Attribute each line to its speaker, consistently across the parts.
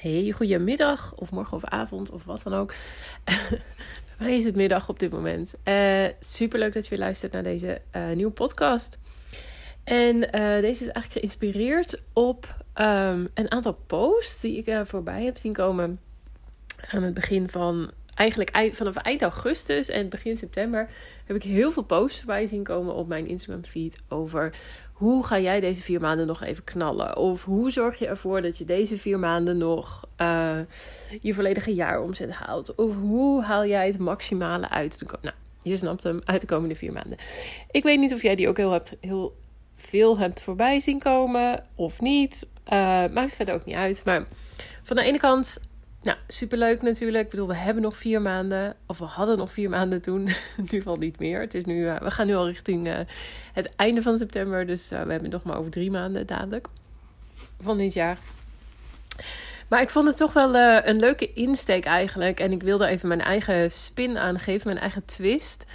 Speaker 1: Hey, goedemiddag of morgen of avond of wat dan ook. Bij is het middag op dit moment. Uh, Super leuk dat je weer luistert naar deze uh, nieuwe podcast. En uh, deze is eigenlijk geïnspireerd op um, een aantal posts die ik voorbij heb zien komen aan het begin van eigenlijk vanaf eind augustus en begin september heb ik heel veel posts bij zien komen op mijn Instagram feed over hoe ga jij deze vier maanden nog even knallen? Of hoe zorg je ervoor dat je deze vier maanden nog uh, je volledige jaaromzet haalt? Of hoe haal jij het maximale uit? De, nou, je snapt hem uit de komende vier maanden. Ik weet niet of jij die ook heel, hebt, heel veel hebt voorbij zien komen of niet. Uh, maakt verder ook niet uit. Maar van de ene kant nou, superleuk natuurlijk. Ik bedoel, we hebben nog vier maanden. Of we hadden nog vier maanden toen. In ieder geval niet meer. Het is nu, uh, we gaan nu al richting uh, het einde van september. Dus uh, we hebben nog maar over drie maanden dadelijk. Van dit jaar. Maar ik vond het toch wel een leuke insteek eigenlijk. En ik wilde even mijn eigen spin aangeven. Mijn eigen twist.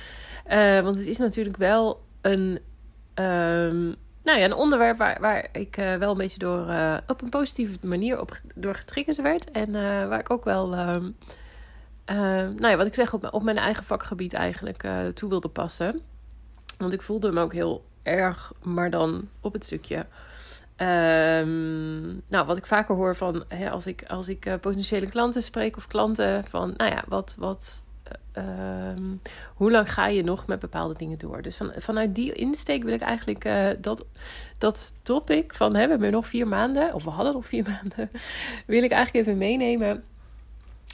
Speaker 1: want het is natuurlijk wel een... Um, nou ja, een onderwerp waar, waar ik uh, wel een beetje door uh, op een positieve manier op, door getriggerd werd. En uh, waar ik ook wel, uh, nou ja, wat ik zeg, op, op mijn eigen vakgebied eigenlijk toe wilde passen. Want ik voelde hem ook heel erg, maar dan op het stukje. Um, nou, wat ik vaker hoor van hè, als ik, als ik potentiële klanten spreek of klanten van, nou ja, wat, wat, Um, hoe lang ga je nog met bepaalde dingen door? Dus van, vanuit die insteek wil ik eigenlijk uh, dat, dat topic van hè, we hebben nog vier maanden, of we hadden nog vier maanden, wil ik eigenlijk even meenemen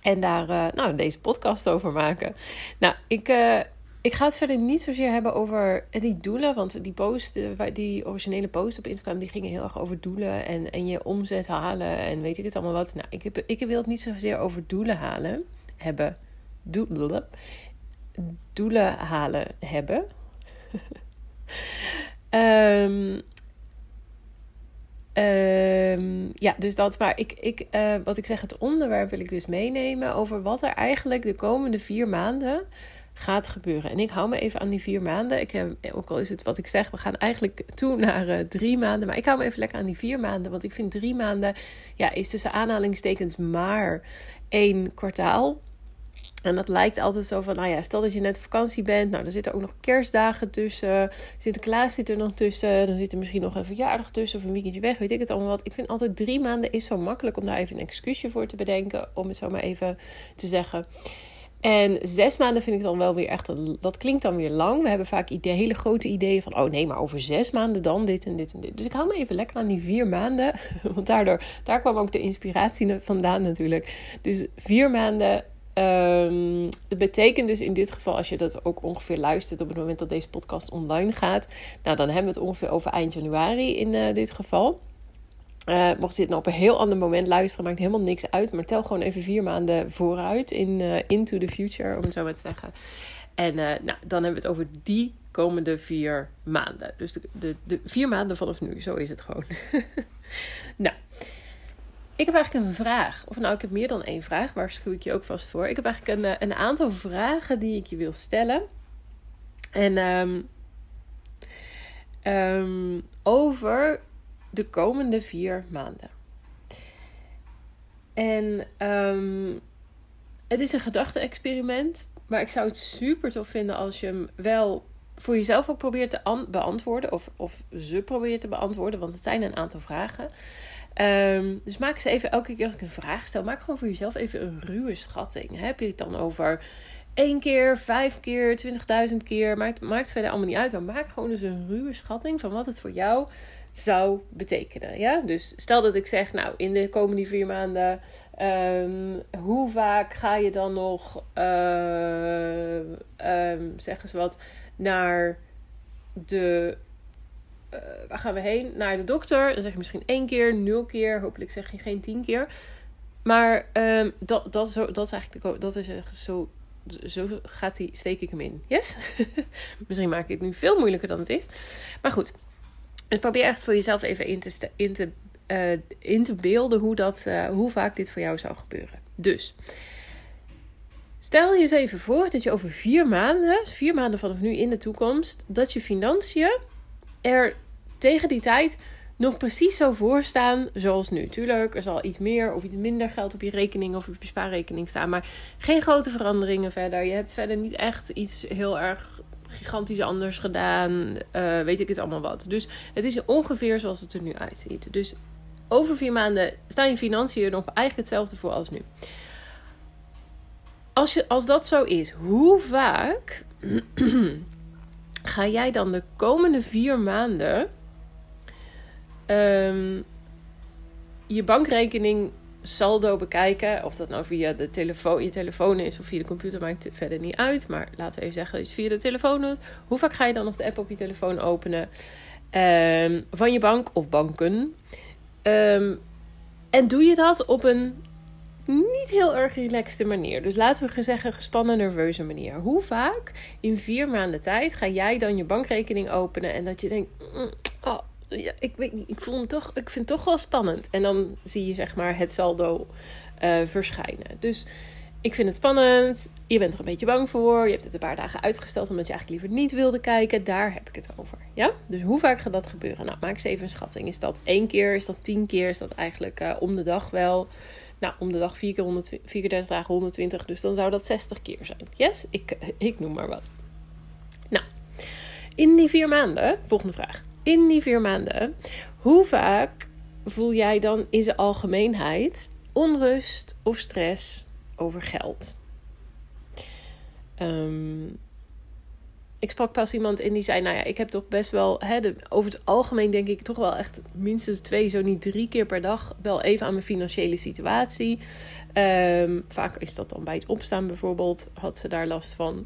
Speaker 1: en daar uh, nou, deze podcast over maken. Nou, ik, uh, ik ga het verder niet zozeer hebben over die doelen, want die post, die originele post op Instagram, die gingen heel erg over doelen en, en je omzet halen en weet ik het allemaal wat. Nou, ik, heb, ik wil het niet zozeer over doelen halen hebben doelen, doelen halen hebben. um, um, ja, dus dat. Maar ik, ik, uh, wat ik zeg, het onderwerp wil ik dus meenemen over wat er eigenlijk de komende vier maanden gaat gebeuren. En ik hou me even aan die vier maanden. Ik heb, ook al is het wat ik zeg, we gaan eigenlijk toe naar uh, drie maanden. Maar ik hou me even lekker aan die vier maanden. Want ik vind drie maanden, ja, is tussen aanhalingstekens maar één kwartaal. En dat lijkt altijd zo van, nou ja, stel dat je net op vakantie bent. Nou, dan zitten ook nog kerstdagen tussen. Sinterklaas zit er nog tussen. Dan zit er misschien nog een verjaardag tussen of een weekendje weg. Weet ik het allemaal wat. Ik vind altijd drie maanden is zo makkelijk om daar even een excuusje voor te bedenken. Om het zo maar even te zeggen. En zes maanden vind ik dan wel weer echt, een, dat klinkt dan weer lang. We hebben vaak idee, hele grote ideeën van, oh nee, maar over zes maanden dan dit en dit en dit. Dus ik hou me even lekker aan die vier maanden. Want daardoor, daar kwam ook de inspiratie vandaan natuurlijk. Dus vier maanden Dat betekent dus in dit geval, als je dat ook ongeveer luistert op het moment dat deze podcast online gaat, nou dan hebben we het ongeveer over eind januari in uh, dit geval. Uh, mocht je dit nou op een heel ander moment luisteren, maakt helemaal niks uit. Maar tel gewoon even vier maanden vooruit in uh, into the future, om het zo maar te zeggen. En nou, dan hebben we het over die komende vier maanden. Dus de, de, de vier maanden vanaf nu, zo is het gewoon. nou, ik heb eigenlijk een vraag. Of nou, ik heb meer dan één vraag. Waarschuw ik je ook vast voor. Ik heb eigenlijk een, eh, een aantal vragen die ik je wil stellen. En um, um, over de komende vier maanden. En um, het is een gedachte-experiment. Maar ik zou het super tof vinden als je hem wel voor jezelf ook probeert te beantwoorden. Of, of ze probeert te beantwoorden. Want het zijn een aantal vragen. Um, dus maak eens even elke keer als ik een vraag stel, maak gewoon voor jezelf even een ruwe schatting. Heb je het dan over één keer, vijf keer, twintigduizend keer? Maakt, maakt verder allemaal niet uit. Maar maak gewoon dus een ruwe schatting van wat het voor jou zou betekenen. Ja? Dus stel dat ik zeg, nou, in de komende vier maanden, um, hoe vaak ga je dan nog, uh, zeg eens wat, naar de uh, waar gaan we heen? Naar de dokter. Dan zeg je misschien één keer, nul keer. Hopelijk zeg je geen tien keer. Maar um, dat, dat, zo, dat is eigenlijk dat is zo, zo gaat die, steek ik hem in. Yes? misschien maak ik het nu veel moeilijker dan het is. Maar goed. Probeer echt voor jezelf even in te, in te, uh, in te beelden hoe, dat, hoe vaak dit voor jou zou gebeuren. Dus. Stel je eens even voor dat je over vier maanden, vier maanden vanaf nu in de toekomst, dat je financiën er tegen die tijd nog precies zo voor staan zoals nu. Tuurlijk, er zal iets meer of iets minder geld op je rekening of op je spaarrekening staan. Maar geen grote veranderingen verder. Je hebt verder niet echt iets heel erg gigantisch anders gedaan. Uh, weet ik het allemaal wat. Dus het is ongeveer zoals het er nu uitziet. Dus over vier maanden staan je financiën nog eigenlijk hetzelfde voor als nu. Als, je, als dat zo is, hoe vaak ga jij dan de komende vier maanden um, je bankrekening saldo bekijken. Of dat nou via de telefoon, je telefoon is of via de computer, maakt het verder niet uit. Maar laten we even zeggen, is via de telefoon. Hoe vaak ga je dan nog de app op je telefoon openen? Um, van je bank of banken. Um, en doe je dat op een niet heel erg relaxte manier. Dus laten we zeggen gespannen, nerveuze manier. Hoe vaak in vier maanden tijd ga jij dan je bankrekening openen en dat je denkt, mm, oh, ja, ik, weet niet, ik, voel hem toch, ik vind het toch wel spannend. En dan zie je zeg maar het saldo uh, verschijnen. Dus ik vind het spannend. Je bent er een beetje bang voor. Je hebt het een paar dagen uitgesteld omdat je eigenlijk liever niet wilde kijken. Daar heb ik het over. Ja? Dus hoe vaak gaat dat gebeuren? Nou, maak eens even een schatting. Is dat één keer? Is dat tien keer? Is dat eigenlijk uh, om de dag wel? Nou, om de dag 4 keer 120, 34 dagen 120. Dus dan zou dat 60 keer zijn. Yes? Ik, ik noem maar wat. Nou, in die vier maanden, volgende vraag in die vier maanden, hoe vaak voel jij dan in zijn algemeenheid onrust of stress over geld? Ehm, ik sprak pas iemand in die zei: Nou ja, ik heb toch best wel. Hè, over het algemeen denk ik toch wel echt minstens twee, zo niet drie keer per dag. wel even aan mijn financiële situatie. Um, vaak is dat dan bij het opstaan bijvoorbeeld. Had ze daar last van.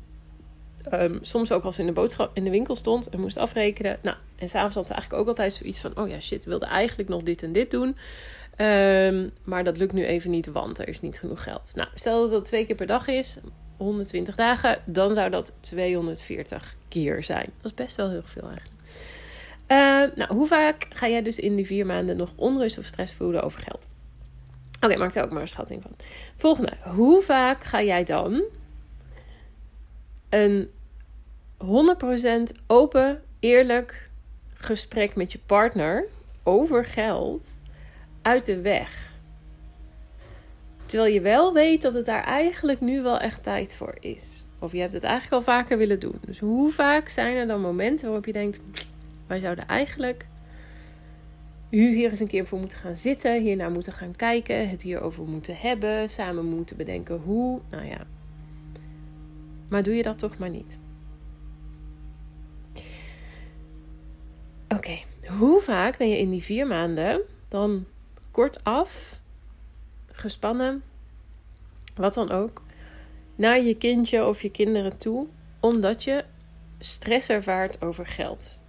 Speaker 1: Um, soms ook als ze in de boodschap in de winkel stond en moest afrekenen. Nou, en s'avonds had ze eigenlijk ook altijd zoiets van: oh ja, shit, wilde eigenlijk nog dit en dit doen. Um, maar dat lukt nu even niet, want er is niet genoeg geld. Nou, stel dat dat twee keer per dag is, 120 dagen, dan zou dat 240 keer zijn. Dat is best wel heel veel eigenlijk. Uh, nou, hoe vaak ga jij dus in die vier maanden nog onrust of stress voelen over geld? Oké, okay, maak er ook maar een schatting van. Volgende. Hoe vaak ga jij dan een 100% open, eerlijk gesprek met je partner over geld uit de weg. Terwijl je wel weet dat het daar eigenlijk nu wel echt tijd voor is. Of je hebt het eigenlijk al vaker willen doen. Dus hoe vaak zijn er dan momenten waarop je denkt: wij zouden eigenlijk hier eens een keer voor moeten gaan zitten, hiernaar moeten gaan kijken, het hierover moeten hebben, samen moeten bedenken hoe. Nou ja, maar doe je dat toch maar niet. Oké, hoe vaak ben je in die vier maanden dan kortaf, gespannen, wat dan ook, naar je kindje of je kinderen toe, omdat je stress ervaart over geld?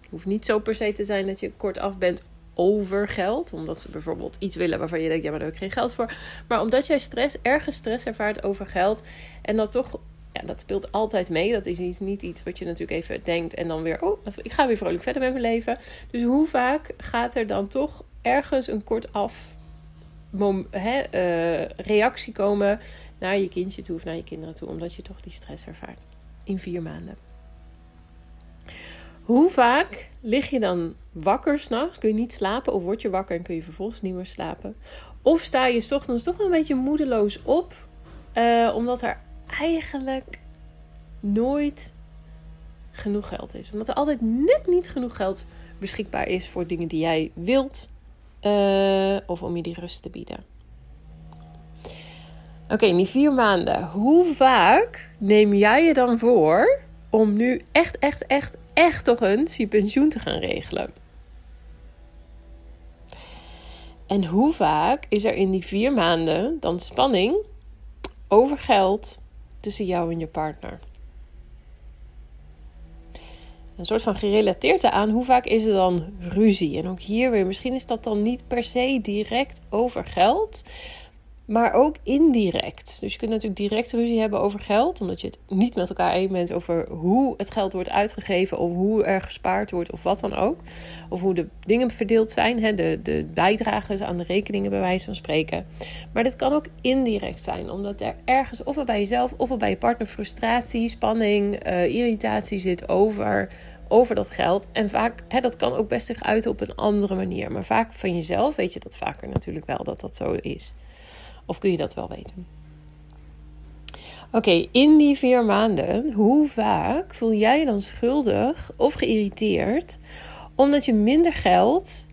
Speaker 1: Het hoeft niet zo per se te zijn dat je kortaf bent over geld. Omdat ze bijvoorbeeld iets willen waarvan je denkt, ja, maar daar heb ik geen geld voor. Maar omdat jij stress, ergens stress ervaart over geld. En dat toch, ja, dat speelt altijd mee. Dat is niet iets wat je natuurlijk even denkt en dan weer, oh, ik ga weer vrolijk verder met mijn leven. Dus hoe vaak gaat er dan toch ergens een kortaf hè, uh, reactie komen naar je kindje toe of naar je kinderen toe, omdat je toch die stress ervaart in vier maanden? Hoe vaak lig je dan wakker s'nachts? Kun je niet slapen of word je wakker en kun je vervolgens niet meer slapen? Of sta je s ochtends toch een beetje moedeloos op, uh, omdat er eigenlijk nooit genoeg geld is. Omdat er altijd net niet genoeg geld beschikbaar is voor dingen die jij wilt uh, of om je die rust te bieden. Oké, in die vier maanden, hoe vaak neem jij je dan voor om nu echt, echt, echt, echt toch eens je pensioen te gaan regelen? En hoe vaak is er in die vier maanden dan spanning over geld tussen jou en je partner? Een soort van gerelateerd aan hoe vaak is er dan ruzie? En ook hier weer, misschien is dat dan niet per se direct over geld, maar ook indirect. Dus je kunt natuurlijk direct ruzie hebben over geld, omdat je het niet met elkaar eens bent over hoe het geld wordt uitgegeven, of hoe er gespaard wordt, of wat dan ook. Of hoe de dingen verdeeld zijn, hè, de, de bijdrages aan de rekeningen, bij wijze van spreken. Maar dit kan ook indirect zijn, omdat er ergens, of er bij jezelf of er bij je partner, frustratie, spanning, uh, irritatie zit over over dat geld. En vaak, hè, dat kan ook best zich uiten op een andere manier. Maar vaak van jezelf weet je dat vaker natuurlijk wel dat dat zo is. Of kun je dat wel weten? Oké, in die vier maanden, hoe vaak voel jij je dan schuldig of geïrriteerd omdat je minder geld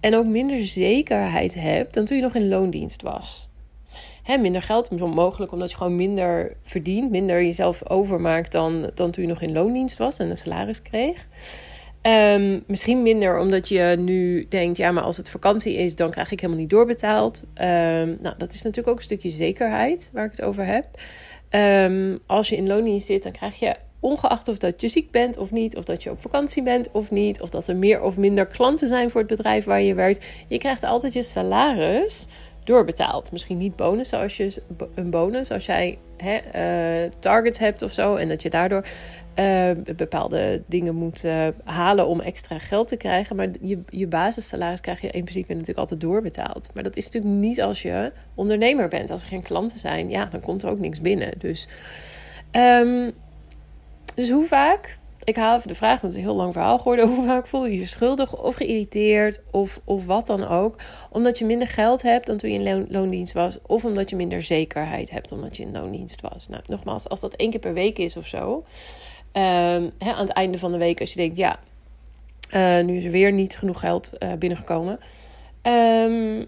Speaker 1: en ook minder zekerheid hebt dan toen je nog in loondienst was? Minder geld, mogelijk omdat je gewoon minder verdient, minder jezelf overmaakt dan, dan toen je nog in loondienst was en een salaris kreeg. Um, misschien minder omdat je nu denkt, ja, maar als het vakantie is, dan krijg ik helemaal niet doorbetaald. Um, nou, dat is natuurlijk ook een stukje zekerheid waar ik het over heb. Um, als je in loondienst zit, dan krijg je ongeacht of dat je ziek bent of niet, of dat je op vakantie bent of niet, of dat er meer of minder klanten zijn voor het bedrijf waar je werkt, je krijgt altijd je salaris doorbetaald. Misschien niet bonus als je een bonus als jij uh, targets hebt of zo en dat je daardoor uh, bepaalde dingen moet uh, halen om extra geld te krijgen. Maar je, je basissalaris krijg je in principe natuurlijk altijd doorbetaald. Maar dat is natuurlijk niet als je ondernemer bent. Als er geen klanten zijn, ja, dan komt er ook niks binnen. Dus, um, dus hoe vaak? Ik haal even de vraag, want het is een heel lang verhaal geworden. Hoe vaak voel je je schuldig of geïrriteerd of, of wat dan ook? Omdat je minder geld hebt dan toen je in loondienst was. Of omdat je minder zekerheid hebt omdat je in loondienst was. Nou, nogmaals, als dat één keer per week is of zo hè, aan het einde van de week, als je denkt, ja, uh, nu is er weer niet genoeg geld uh, binnengekomen. Um,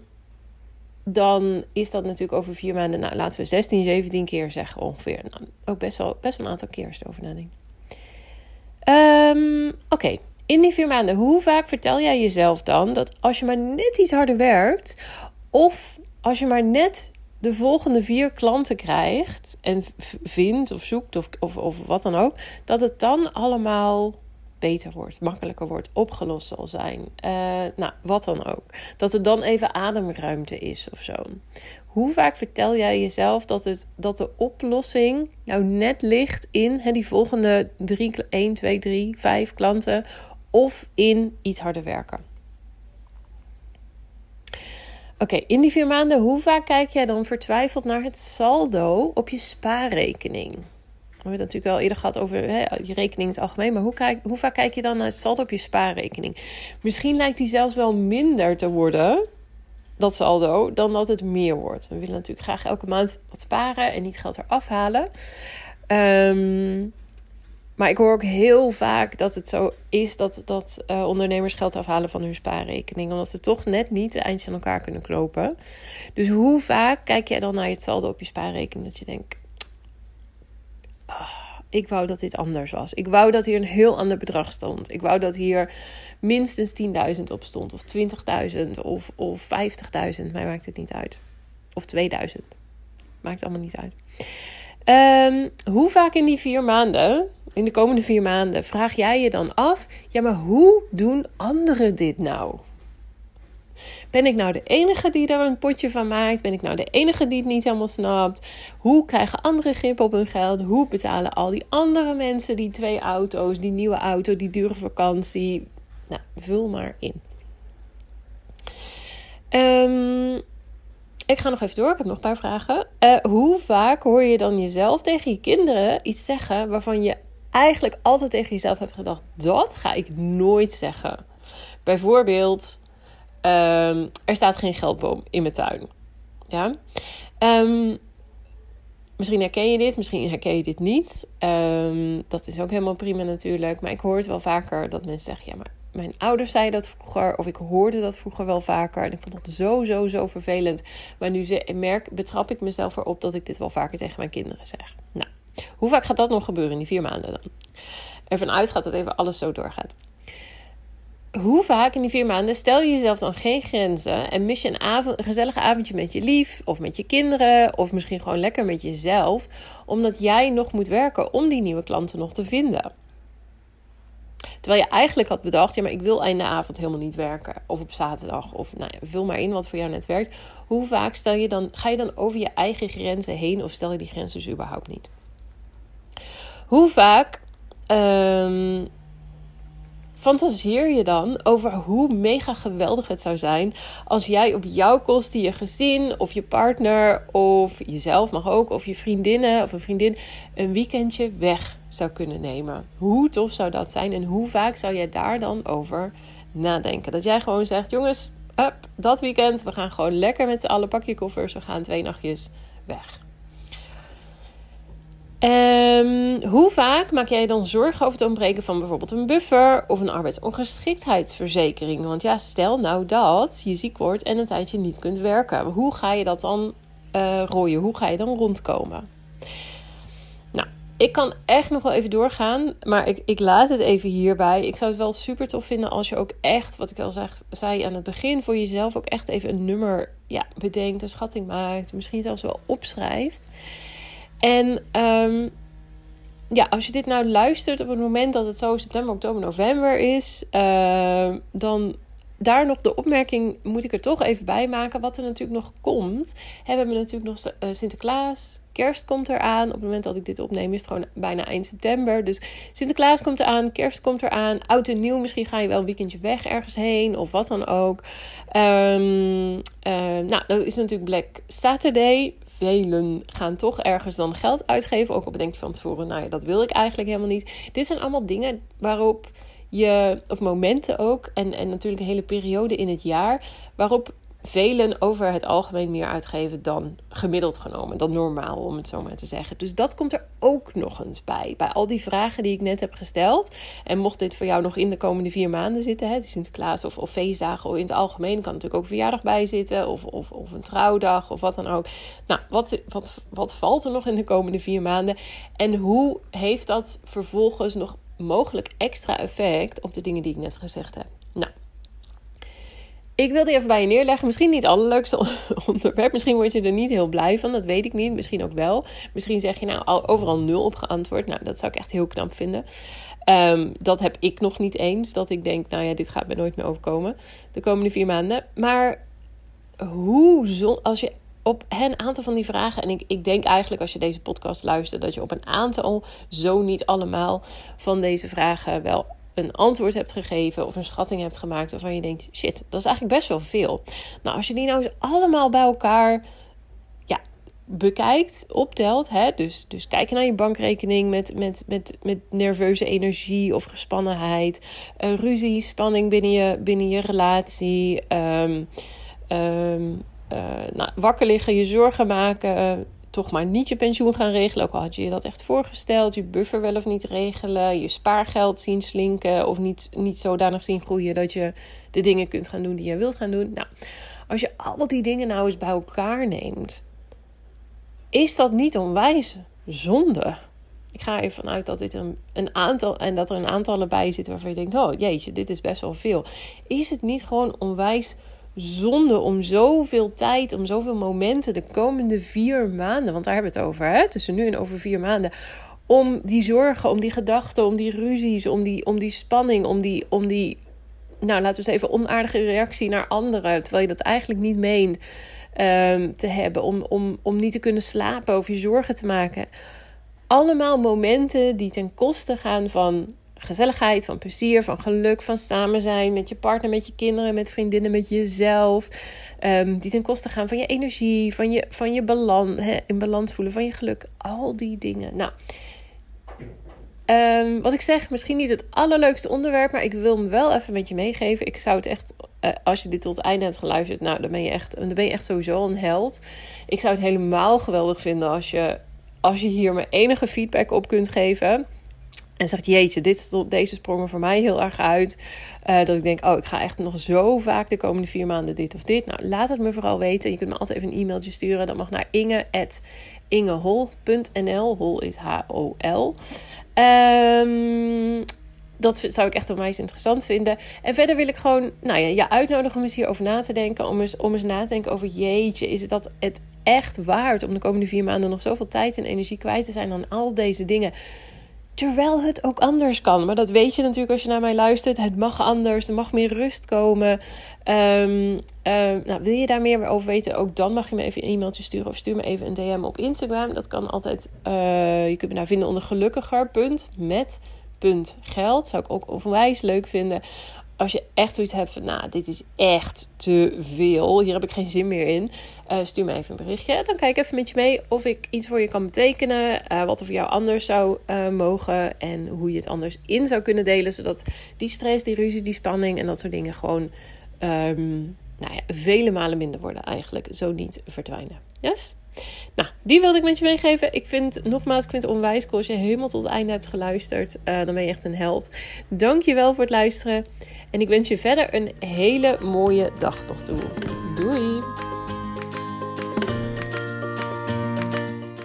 Speaker 1: dan is dat natuurlijk over vier maanden, nou, laten we 16, 17 keer zeggen ongeveer. Nou, ook best wel, best wel een aantal keer als nadenken. Um, Oké, in die vier maanden, hoe vaak vertel jij jezelf dan dat als je maar net iets harder werkt, of als je maar net de volgende vier klanten krijgt en vindt of zoekt of, of, of wat dan ook, dat het dan allemaal beter wordt, makkelijker wordt, opgelost zal zijn. Uh, nou, wat dan ook. Dat er dan even ademruimte is of zo. Hoe vaak vertel jij jezelf dat, het, dat de oplossing nou net ligt in hè, die volgende drie, 1, 2, 3, 5 klanten of in iets harder werken? Oké, in die vier maanden, hoe vaak kijk jij dan vertwijfeld naar het saldo op je spaarrekening? We hebben het natuurlijk wel eerder gehad over hè, je rekening in het algemeen. Maar hoe, kijk, hoe vaak kijk je dan naar het saldo op je spaarrekening? Misschien lijkt die zelfs wel minder te worden, dat saldo, dan dat het meer wordt. We willen natuurlijk graag elke maand wat sparen en niet geld eraf halen. Um, maar ik hoor ook heel vaak dat het zo is dat, dat uh, ondernemers geld afhalen van hun spaarrekening. Omdat ze toch net niet de eindjes aan elkaar kunnen knopen. Dus hoe vaak kijk jij dan naar het saldo op je spaarrekening dat je denkt... Oh, ik wou dat dit anders was. Ik wou dat hier een heel ander bedrag stond. Ik wou dat hier minstens 10.000 op stond. Of 20.000 of, of 50.000. Mij maakt het niet uit. Of 2000. Maakt allemaal niet uit. Um, hoe vaak in die vier maanden in de komende vier maanden vraag jij je dan af: ja, maar hoe doen anderen dit nou? Ben ik nou de enige die daar een potje van maakt? Ben ik nou de enige die het niet helemaal snapt? Hoe krijgen anderen grip op hun geld? Hoe betalen al die andere mensen die twee auto's, die nieuwe auto, die dure vakantie? Nou, vul maar in. Um, ik ga nog even door. Ik heb nog een paar vragen. Uh, hoe vaak hoor je dan jezelf tegen je kinderen iets zeggen waarvan je eigenlijk altijd tegen jezelf hebt gedacht: dat ga ik nooit zeggen. Bijvoorbeeld, um, er staat geen geldboom in mijn tuin. Ja. Um, misschien herken je dit, misschien herken je dit niet. Um, dat is ook helemaal prima natuurlijk. Maar ik hoor het wel vaker dat mensen zeggen: ja, maar mijn ouders zeiden dat vroeger, of ik hoorde dat vroeger wel vaker. En ik vond dat zo, zo, zo vervelend. Maar nu merk, betrap ik mezelf erop dat ik dit wel vaker tegen mijn kinderen zeg. Nou, hoe vaak gaat dat nog gebeuren in die vier maanden dan? Ervan uitgaat dat even alles zo doorgaat. Hoe vaak in die vier maanden stel je jezelf dan geen grenzen en mis je een, avond, een gezellig avondje met je lief of met je kinderen of misschien gewoon lekker met jezelf, omdat jij nog moet werken om die nieuwe klanten nog te vinden? Terwijl je eigenlijk had bedacht, ja, maar ik wil einde avond helemaal niet werken. Of op zaterdag. Of nou ja, vul maar in wat voor jou net werkt. Hoe vaak stel je dan, ga je dan over je eigen grenzen heen of stel je die grenzen dus überhaupt niet? Hoe vaak um, fantaseer je dan over hoe mega geweldig het zou zijn als jij op jouw kosten je gezin of je partner of jezelf mag ook of je vriendinnen of een vriendin een weekendje weg zou kunnen nemen. Hoe tof zou dat zijn en hoe vaak zou jij daar dan over nadenken? Dat jij gewoon zegt, jongens, up, dat weekend, we gaan gewoon lekker met z'n allen, pak je koffers, we gaan twee nachtjes weg. Um, hoe vaak maak jij dan zorgen over het ontbreken van bijvoorbeeld een buffer of een arbeidsongeschiktheidsverzekering? Want ja, stel nou dat je ziek wordt en een tijdje niet kunt werken. Hoe ga je dat dan uh, rooien? Hoe ga je dan rondkomen? Nou, ik kan echt nog wel even doorgaan, maar ik, ik laat het even hierbij. Ik zou het wel super tof vinden als je ook echt, wat ik al zei aan het begin, voor jezelf ook echt even een nummer ja, bedenkt, een schatting maakt, misschien zelfs wel opschrijft. En um, ja, als je dit nou luistert op het moment dat het zo september, oktober, november is, uh, dan daar nog de opmerking moet ik er toch even bij maken. Wat er natuurlijk nog komt. we hebben natuurlijk nog uh, Sinterklaas. Kerst komt eraan. Op het moment dat ik dit opneem is het gewoon bijna eind september. Dus Sinterklaas komt eraan. Kerst komt eraan. Oud en nieuw. Misschien ga je wel een weekendje weg ergens heen. Of wat dan ook. Um, nou, dan is natuurlijk Black Saturday gaan toch ergens dan geld uitgeven. Ook al bedenk je van tevoren, nou ja, dat wil ik eigenlijk helemaal niet. Dit zijn allemaal dingen waarop je, of momenten ook, en, en natuurlijk een hele periode in het jaar, waarop velen over het algemeen meer uitgeven dan gemiddeld genomen, dan normaal om het zo maar te zeggen. Dus dat komt er ook nog eens bij. Bij al die vragen die ik net heb gesteld. En mocht dit voor jou nog in de komende vier maanden zitten, hè, Sinterklaas of, of feestdagen of in het algemeen, kan natuurlijk ook verjaardag bij zitten of, of, of een trouwdag of wat dan ook. Nou, wat, wat, wat valt er nog in de komende vier maanden? En hoe heeft dat vervolgens nog mogelijk extra effect op de dingen die ik net gezegd heb? Ik wil die even bij je neerleggen. Misschien niet het allerleukste onderwerp. Misschien word je er niet heel blij van. Dat weet ik niet. Misschien ook wel. Misschien zeg je nou overal nul op geantwoord. Nou, dat zou ik echt heel knap vinden. Ehm, dat heb ik nog niet eens. Dat ik denk, nou ja, dit gaat me nooit meer overkomen. De komende vier maanden. Maar hoe, als je op een aantal van die vragen. En ik, ik denk eigenlijk als je deze podcast luistert, dat je op een aantal, zo niet allemaal, van deze vragen wel een antwoord hebt gegeven of een schatting hebt gemaakt waarvan je denkt: shit, dat is eigenlijk best wel veel. Nou, als je die nou eens allemaal bij elkaar ja, bekijkt, optelt, hè, dus, dus kijken naar je bankrekening met, met, met, met nerveuze energie of gespannenheid, uh, ruzie, spanning binnen je, binnen je relatie, um, nou, wakker liggen, je zorgen maken toch maar niet je pensioen gaan regelen. Ook al had je je dat echt voorgesteld. Je buffer wel of niet regelen. Je spaargeld zien slinken. Of niet, niet zodanig zien groeien dat je de dingen kunt gaan doen die je wilt gaan doen. Nou, als je al die dingen nou eens bij elkaar neemt. Is dat niet onwijs zonde? Ik ga ervan uit dat dit een, een aantal en dat er een aantal bij zitten waarvan je denkt: oh jeetje, dit is best wel veel. Is het niet gewoon onwijs zonde om zoveel tijd, om zoveel momenten de komende vier maanden, want daar hebben we het over, hè? tussen nu en over vier maanden, om die zorgen, om die gedachten, om die ruzies, om die, om die spanning, om die, om die, nou laten we eens even onaardige reactie naar anderen, terwijl je dat eigenlijk niet meent um, te hebben, om, om, om niet te kunnen slapen of je zorgen te maken. Allemaal momenten die ten koste gaan van gezelligheid, van plezier, van geluk, van samen zijn met je partner, met je kinderen, met vriendinnen, met jezelf. Um, die ten koste gaan van je energie, van je, van je balans, in balans voelen, van je geluk. Al die dingen. Nou, um, wat ik zeg, misschien niet het allerleukste onderwerp, maar ik wil hem wel even met je meegeven. Ik zou het echt, uh, als je dit tot het einde hebt geluisterd, nou, dan ben je echt, dan ben je echt sowieso een held. Ik zou het helemaal geweldig vinden als je, als je hier me enige feedback op kunt geven. En zegt, jeetje, dit, deze sprongen voor mij heel erg uit. Uh, dat ik denk, oh, ik ga echt nog zo vaak de komende vier maanden dit of dit. Nou, laat het me vooral weten. Je kunt me altijd even een e-mailtje sturen. Dat mag naar inge.ingehol.nl. Hol is H-O-L. Um, dat zou ik echt onwijs interessant vinden. En verder wil ik gewoon nou ja, je uitnodigen om eens hierover na te denken. Om eens, om eens na te denken over jeetje, is het dat het echt waard om de komende vier maanden nog zoveel tijd en energie kwijt te zijn aan al deze dingen? Terwijl het ook anders kan. Maar dat weet je natuurlijk als je naar mij luistert. Het mag anders. Er mag meer rust komen. Um, nou, wil je daar meer over weten? Ook dan mag je me even een e-mailtje sturen. Of stuur me even een DM op Instagram. Dat kan altijd. Uh, je kunt me daar vinden onder gelukkiger. Zou ik ook onwijs leuk vinden als je echt zoiets hebt van, nou, dit is echt te veel. Hier heb ik geen zin meer in. Uh, stuur me even een berichtje. Dan kijk ik even met je mee of ik iets voor je kan betekenen. Uh, wat er voor jou anders zou uh, mogen. En hoe je het anders in zou kunnen delen. Zodat die stress, die ruzie, die spanning en dat soort dingen gewoon um, nou ja, vele malen minder worden eigenlijk. Zo niet verdwijnen. Yes? Nou, die wilde ik met je meegeven. Ik vind, nogmaals, ik vind het onwijs cool als je helemaal tot het einde hebt geluisterd. Uh, dan ben je echt een held. Dank je wel voor het luisteren. En ik wens je verder een hele mooie dag nog toe. Doei!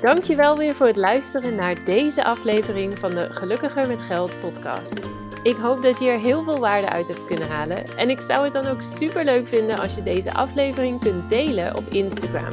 Speaker 1: Dankjewel weer voor het luisteren naar deze aflevering van de Gelukkiger met Geld podcast. Ik hoop dat je er heel veel waarde uit hebt kunnen halen. En ik zou het dan ook super leuk vinden als je deze aflevering kunt delen op Instagram.